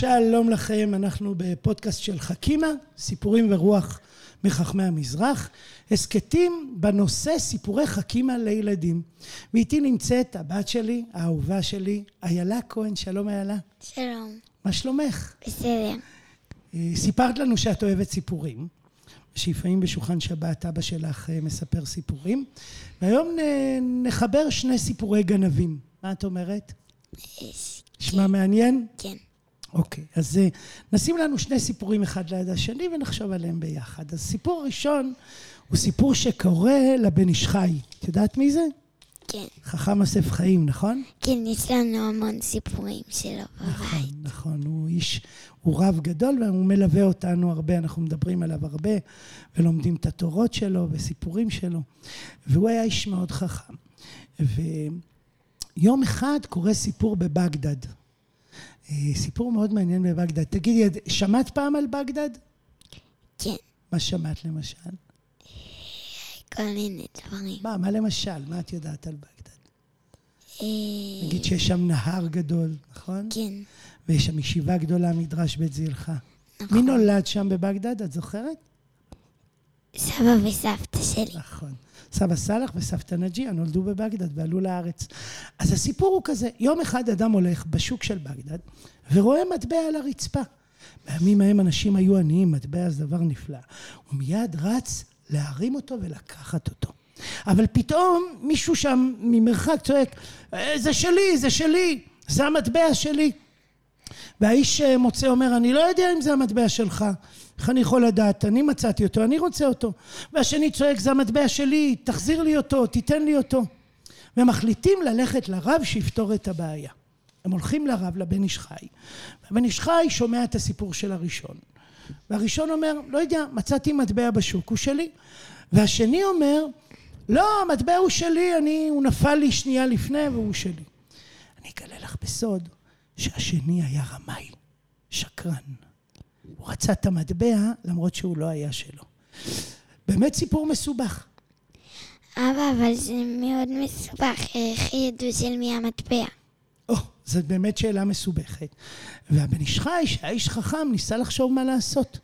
שלום לכם, אנחנו בפודקאסט של חכימה, סיפורים ורוח מחכמי המזרח, הסכתים בנושא סיפורי חכימה לילדים. ואיתי נמצאת הבת שלי, האהובה שלי, איילה כהן, שלום איילה. שלום. מה שלומך? בסדר. אה, סיפרת לנו שאת אוהבת סיפורים, שלפעמים בשולחן שבת אבא שלך אה, מספר סיפורים, והיום נחבר שני סיפורי גנבים. מה את אומרת? נשמע מעניין? כן. אוקיי, אז אה, נשים לנו שני סיפורים אחד ליד השני ונחשוב עליהם ביחד. אז סיפור ראשון הוא סיפור שקורה לבן איש חי. את יודעת מי זה? כן. חכם אסף חיים, נכון? כן, יש לנו המון סיפורים שלו נכון, בבית. נכון. הוא איש, הוא רב גדול והוא מלווה אותנו הרבה, אנחנו מדברים עליו הרבה ולומדים את התורות שלו וסיפורים שלו. והוא היה איש מאוד חכם. ויום אחד קורה סיפור בבגדד. אה, סיפור מאוד מעניין בבגדד. תגידי, שמעת פעם על בגדד? כן. מה שמעת למשל? כל מיני דברים. מה, מה למשל? מה את יודעת על בגדד? אה, נגיד שיש שם נהר גדול, נכון? כן. ויש שם ישיבה גדולה, מדרש בית זילחה. נכון. מי נולד שם בבגדד? את זוכרת? סבא וסבתא שלי. נכון. סבא סאלח וסבתא נג'יה נולדו בבגדד ועלו לארץ. אז הסיפור הוא כזה, יום אחד אדם הולך בשוק של בגדד ורואה מטבע על הרצפה. בימים ההם אנשים היו עניים, מטבע זה דבר נפלא. הוא מיד רץ להרים אותו ולקחת אותו. אבל פתאום מישהו שם ממרחק צועק, "אה, זה שלי, זה שלי, זה המטבע שלי. והאיש אה, מוצא אומר, אני לא יודע אם זה המטבע שלך. איך אני יכול לדעת? אני מצאתי אותו, אני רוצה אותו. והשני צועק, זה המטבע שלי, תחזיר לי אותו, תיתן לי אותו. ומחליטים ללכת לרב שיפתור את הבעיה. הם הולכים לרב, לבן איש חי. והבן איש חי שומע את הסיפור של הראשון. והראשון אומר, לא יודע, מצאתי מטבע בשוק, הוא שלי. והשני אומר, לא, המטבע הוא שלי, אני, הוא נפל לי שנייה לפני והוא שלי. אני אגלה לך בסוד שהשני היה רמאי, שקרן. הוא רצה את המטבע למרות שהוא לא היה שלו. באמת סיפור מסובך. אבא, אבל זה מאוד מסובך. איך ידעו של מי המטבע? או, זאת באמת שאלה מסובכת. והבן איש חי, שהיה איש חכם, ניסה לחשוב מה לעשות.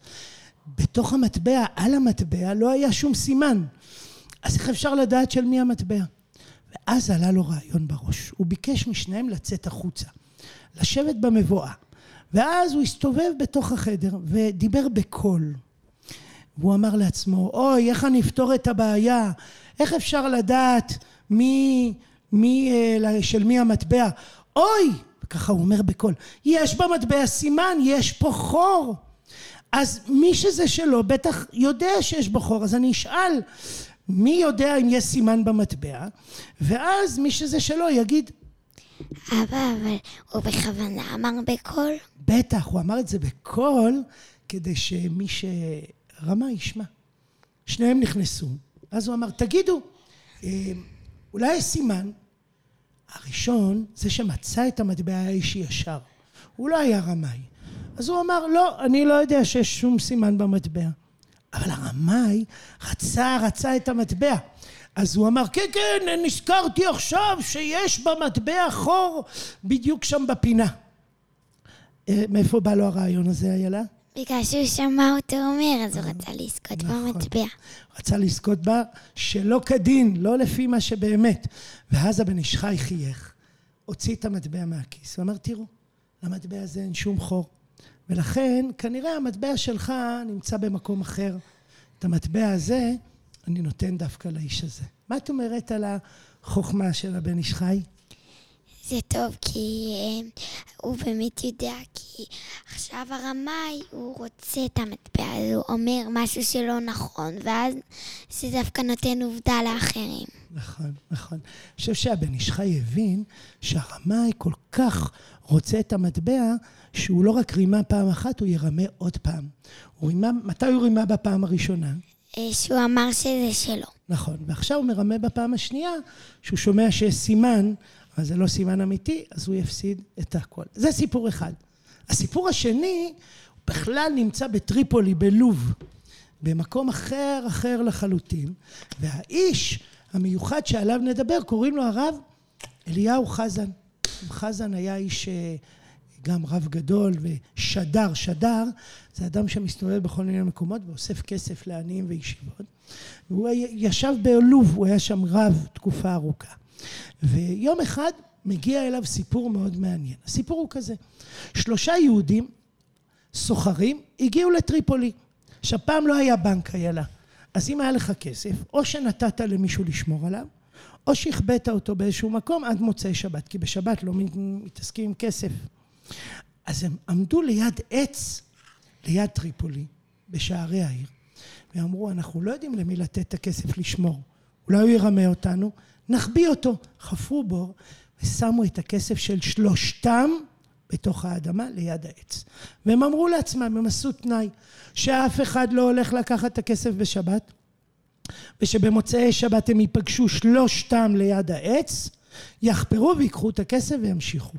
בתוך המטבע, על המטבע, לא היה שום סימן. אז איך אפשר לדעת של מי המטבע? ואז עלה לו רעיון בראש. הוא ביקש משניהם לצאת החוצה, לשבת במבואה. ואז הוא הסתובב בתוך החדר ודיבר בקול. והוא אמר לעצמו, אוי, איך אני אפתור את הבעיה? איך אפשר לדעת מי, מי, אה, של מי המטבע? אוי! וככה הוא אומר בקול, יש במטבע סימן, יש פה חור. אז מי שזה שלו בטח יודע שיש בו חור, אז אני אשאל, מי יודע אם יש סימן במטבע? ואז מי שזה שלו יגיד, אבא, אבל הוא בכוונה אמר בקול? בטח, הוא אמר את זה בקול כדי שמי שרמה ישמע. שניהם נכנסו, אז הוא אמר, תגידו, אה, אולי יש סימן? הראשון, זה שמצא את המטבע היה ישר. הוא לא היה רמאי. אז הוא אמר, לא, אני לא יודע שיש שום סימן במטבע. אבל הרמאי רצה, רצה את המטבע. אז הוא אמר, כן, כן, נזכרתי עכשיו שיש במטבע חור בדיוק שם בפינה. אה, מאיפה בא לו הרעיון הזה, איילה? בגלל שהוא שמע אותו אומר, אז הוא רצה לזכות נכון. במטבע. רצה לזכות בה שלא כדין, לא לפי מה שבאמת. ואז הבן איש חי חייך, הוציא את המטבע מהכיס, ואמר, תראו, למטבע הזה אין שום חור. ולכן, כנראה המטבע שלך נמצא במקום אחר. את המטבע הזה, אני נותן דווקא לאיש הזה. מה את אומרת על החוכמה של הבן איש חי? זה טוב, כי אה, הוא באמת יודע, כי עכשיו הרמאי, הוא רוצה את המטבע, אז הוא אומר משהו שלא נכון, ואז זה דווקא נותן עובדה לאחרים. נכון, נכון. אני חושב שהבן איש חי הבין שהרמאי כל כך רוצה את המטבע, שהוא לא רק רימה פעם אחת, הוא ירמה עוד פעם. הוא רימה, מתי הוא רימה בפעם הראשונה? אה, שהוא אמר שזה שלו. נכון. ועכשיו הוא מרמה בפעם השנייה, שהוא שומע שיש סימן, אבל זה לא סימן אמיתי, אז הוא יפסיד את הכל. זה סיפור אחד. הסיפור השני, הוא בכלל נמצא בטריפולי, בלוב, במקום אחר, אחר לחלוטין, והאיש המיוחד שעליו נדבר, קוראים לו הרב אליהו חזן. חזן היה איש אה, גם רב גדול ושדר, שדר, זה אדם שמסתובב בכל מיני מקומות ואוסף כסף לעניים וישיבות. והוא ישב בעלוב, הוא היה שם רב תקופה ארוכה. ויום אחד מגיע אליו סיפור מאוד מעניין. הסיפור הוא כזה, שלושה יהודים, סוחרים, הגיעו לטריפולי. עכשיו פעם לא היה בנק איילה, אז אם היה לך כסף, או שנתת למישהו לשמור עליו, או שהחבאת אותו באיזשהו מקום עד מוצאי שבת, כי בשבת לא מתעסקים עם כסף. אז הם עמדו ליד עץ, ליד טריפולי, בשערי העיר, ואמרו, אנחנו לא יודעים למי לתת את הכסף לשמור. אולי הוא ירמה אותנו, נחביא אותו. חפרו בור ושמו את הכסף של שלושתם בתוך האדמה ליד העץ. והם אמרו לעצמם, הם עשו תנאי, שאף אחד לא הולך לקחת את הכסף בשבת, ושבמוצאי שבת הם ייפגשו שלושתם ליד העץ, יחפרו ויקחו את הכסף וימשיכו.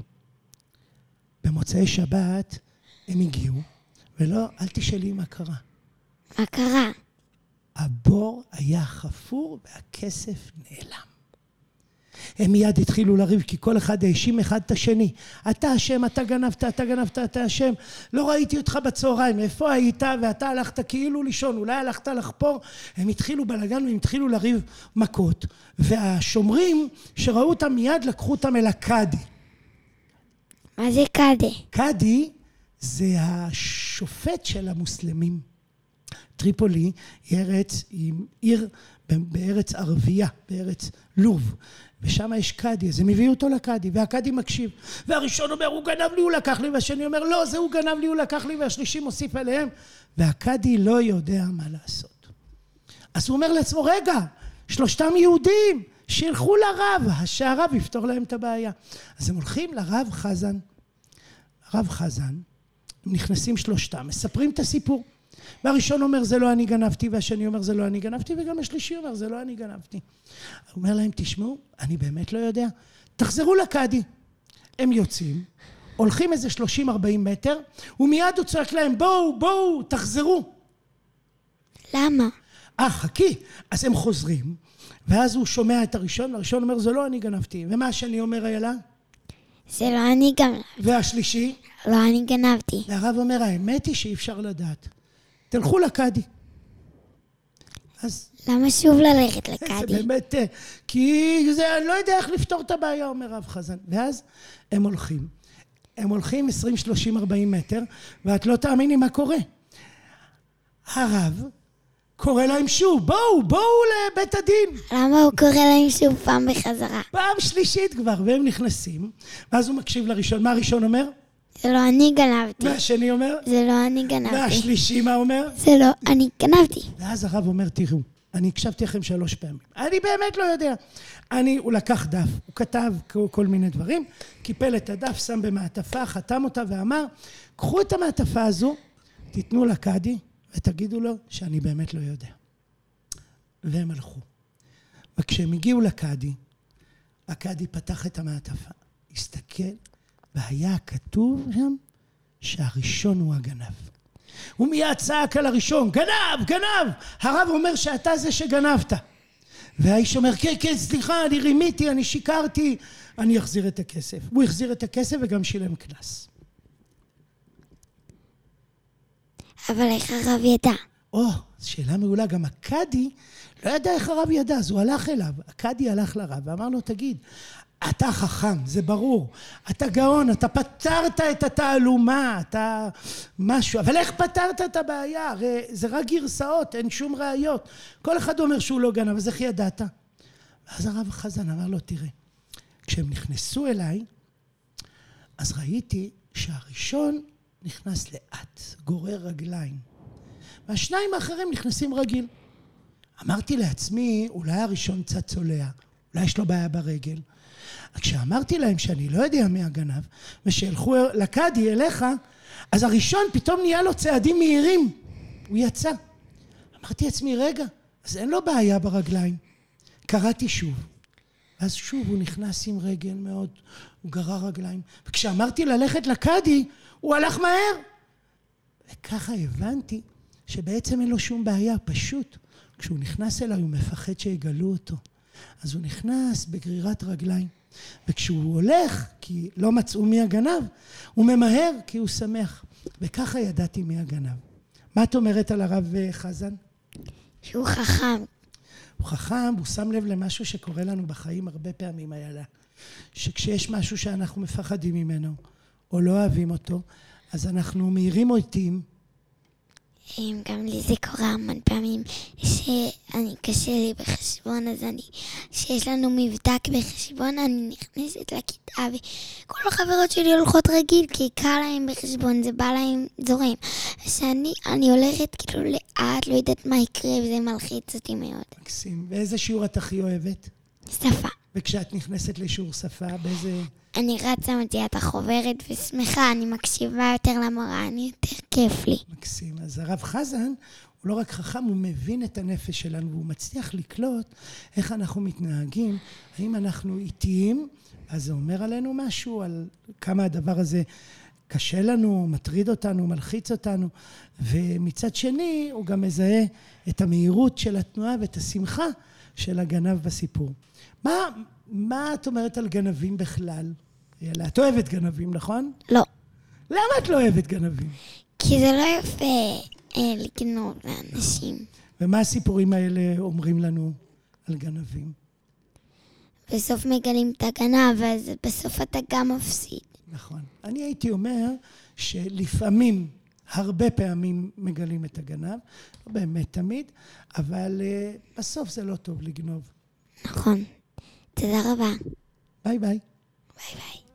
במוצאי שבת הם הגיעו, ולא, אל תשאלי מה קרה. מה קרה? הבור היה חפור והכסף נעלם. הם מיד התחילו לריב, כי כל אחד האשים אחד את השני. אתה אשם, אתה גנבת, אתה גנבת, אתה אשם. לא ראיתי אותך בצהריים, איפה היית? ואתה הלכת כאילו לישון, אולי הלכת לחפור. הם התחילו בלאגן והם התחילו לריב מכות. והשומרים שראו אותם מיד לקחו אותם אל הקאדי. מה זה קאדי? קאדי זה השופט של המוסלמים. טריפולי היא ארץ, היא עיר בארץ ערבייה, בארץ לוב. ושם יש קאדי, אז הם הביאו אותו לקאדי, והקאדי מקשיב. והראשון אומר, הוא גנב לי, הוא לקח לי, והשני אומר, לא, זה הוא גנב לי, הוא לקח לי, והשלישי מוסיף עליהם, והקאדי לא יודע מה לעשות. אז הוא אומר לעצמו, רגע, שלושתם יהודים, שילכו לרב, שהרב יפתור להם את הבעיה. אז הם הולכים לרב חזן. הרב חזן, נכנסים שלושתם, מספרים את הסיפור. והראשון אומר זה לא אני גנבתי, והשני אומר זה לא אני גנבתי, וגם השלישי אומר זה לא אני גנבתי. הוא אומר להם, תשמעו, אני באמת לא יודע. תחזרו לקאדי. הם יוצאים, הולכים איזה 30-40 מטר, ומיד הוא צועק להם, בואו, בואו, תחזרו. למה? אה, חכי. אז הם חוזרים, ואז הוא שומע את הראשון, והראשון אומר, זה לא אני גנבתי. ומה השני אומר, איילה? זה לא אני גנבתי. והשלישי? לא אני גנבתי. והרב אומר, האמת היא שאי אפשר לדעת. תלכו לקאדי. אז... למה שוב ללכת לקאדי? זה באמת, אה, כי זה, אני לא יודע איך לפתור את הבעיה, אומר רב חזן. ואז הם הולכים. הם הולכים 20, 30, 40 מטר, ואת לא תאמיני מה קורה. הרב קורא להם שוב, בואו, בואו לבית הדין. למה הוא קורא להם שוב פעם בחזרה? פעם שלישית כבר, והם נכנסים, ואז הוא מקשיב לראשון. מה הראשון אומר? זה לא אני גנבתי. והשני אומר? זה לא אני גנבתי. והשלישי מה אומר? זה לא אני גנבתי. ואז הרב אומר, תראו, אני הקשבתי לכם שלוש פעמים. אני באמת לא יודע. אני, הוא לקח דף, הוא כתב כל מיני דברים, קיפל את הדף, שם במעטפה, חתם אותה ואמר, קחו את המעטפה הזו, תיתנו לקאדי ותגידו לו שאני באמת לא יודע. והם הלכו. וכשהם הגיעו לקאדי, הקאדי פתח את המעטפה, הסתכל, והיה כתוב שם שהראשון הוא הגנב. הוא מיד צעק על הראשון, גנב, גנב! הרב אומר שאתה זה שגנבת. והאיש אומר, כן, כן, סליחה, אני רימיתי, אני שיקרתי, אני אחזיר את הכסף. הוא החזיר את הכסף וגם שילם קנס. אבל איך הרב ידע? או, שאלה מעולה. גם הקאדי לא ידע איך הרב ידע, אז הוא הלך אליו. הקאדי הלך לרב ואמר לו, תגיד, אתה חכם, זה ברור. אתה גאון, אתה פתרת את התעלומה, אתה משהו. אבל איך פתרת את הבעיה? הרי זה רק גרסאות, אין שום ראיות. כל אחד אומר שהוא לא גנב, אז איך ידעת? ואז הרב חזן אמר לו, תראה, כשהם נכנסו אליי, אז ראיתי שהראשון נכנס לאט, גורר רגליים. והשניים האחרים נכנסים רגיל. אמרתי לעצמי, אולי הראשון קצת צולע, אולי יש לו בעיה ברגל. כשאמרתי להם שאני לא יודע מי הגנב, ושילכו לקאדי אליך, אז הראשון פתאום נהיה לו צעדים מהירים. הוא יצא. אמרתי לעצמי, רגע, אז אין לו בעיה ברגליים. קראתי שוב. ואז שוב הוא נכנס עם רגל מאוד, הוא גרר רגליים. וכשאמרתי ללכת לקאדי, הוא הלך מהר. וככה הבנתי שבעצם אין לו שום בעיה, פשוט כשהוא נכנס אליי הוא מפחד שיגלו אותו. אז הוא נכנס בגרירת רגליים. וכשהוא הולך, כי לא מצאו מי הגנב, הוא ממהר כי הוא שמח. וככה ידעתי מי הגנב. מה את אומרת על הרב אה, חזן? שהוא חכם. הוא חכם, הוא שם לב למשהו שקורה לנו בחיים הרבה פעמים, איילה. שכשיש משהו שאנחנו מפחדים ממנו, או לא אוהבים אותו, אז אנחנו מאירים אותים גם לי זה קורה המון פעמים שאני קשה לי בחשבון, אז אני, כשיש לנו מבדק בחשבון, אני נכנסת לכיתה וכל החברות שלי הולכות רגיל, כי קל להם בחשבון, זה בא להם זורם. כשאני אני הולכת כאילו לאט, לא יודעת מה יקרה, וזה מלחיץ אותי מאוד. מקסים. ואיזה שיעור את הכי אוהבת? שפה. וכשאת נכנסת לשיעור שפה, באיזה... אני רצה, מוציאה את החוברת ושמחה, אני מקשיבה יותר למורה, אני יותר כיף לי. מקסים. אז הרב חזן הוא לא רק חכם, הוא מבין את הנפש שלנו, והוא מצליח לקלוט איך אנחנו מתנהגים, האם אנחנו איטיים, אז זה אומר עלינו משהו, על כמה הדבר הזה קשה לנו, מטריד אותנו, מלחיץ אותנו, ומצד שני, הוא גם מזהה את המהירות של התנועה ואת השמחה של הגנב בסיפור. מה, מה את אומרת על גנבים בכלל? יאללה, את אוהבת גנבים, נכון? לא. למה את לא אוהבת גנבים? כי זה לא יפה אה, לגנוב לאנשים. ומה הסיפורים האלה אומרים לנו על גנבים? בסוף מגלים את הגנב, אז בסוף אתה גם מפסיד. נכון. אני הייתי אומר שלפעמים, הרבה פעמים מגלים את הגנב, לא באמת תמיד, אבל אה, בסוף זה לא טוב לגנוב. נכון. תודה רבה. ביי ביי. ביי ביי.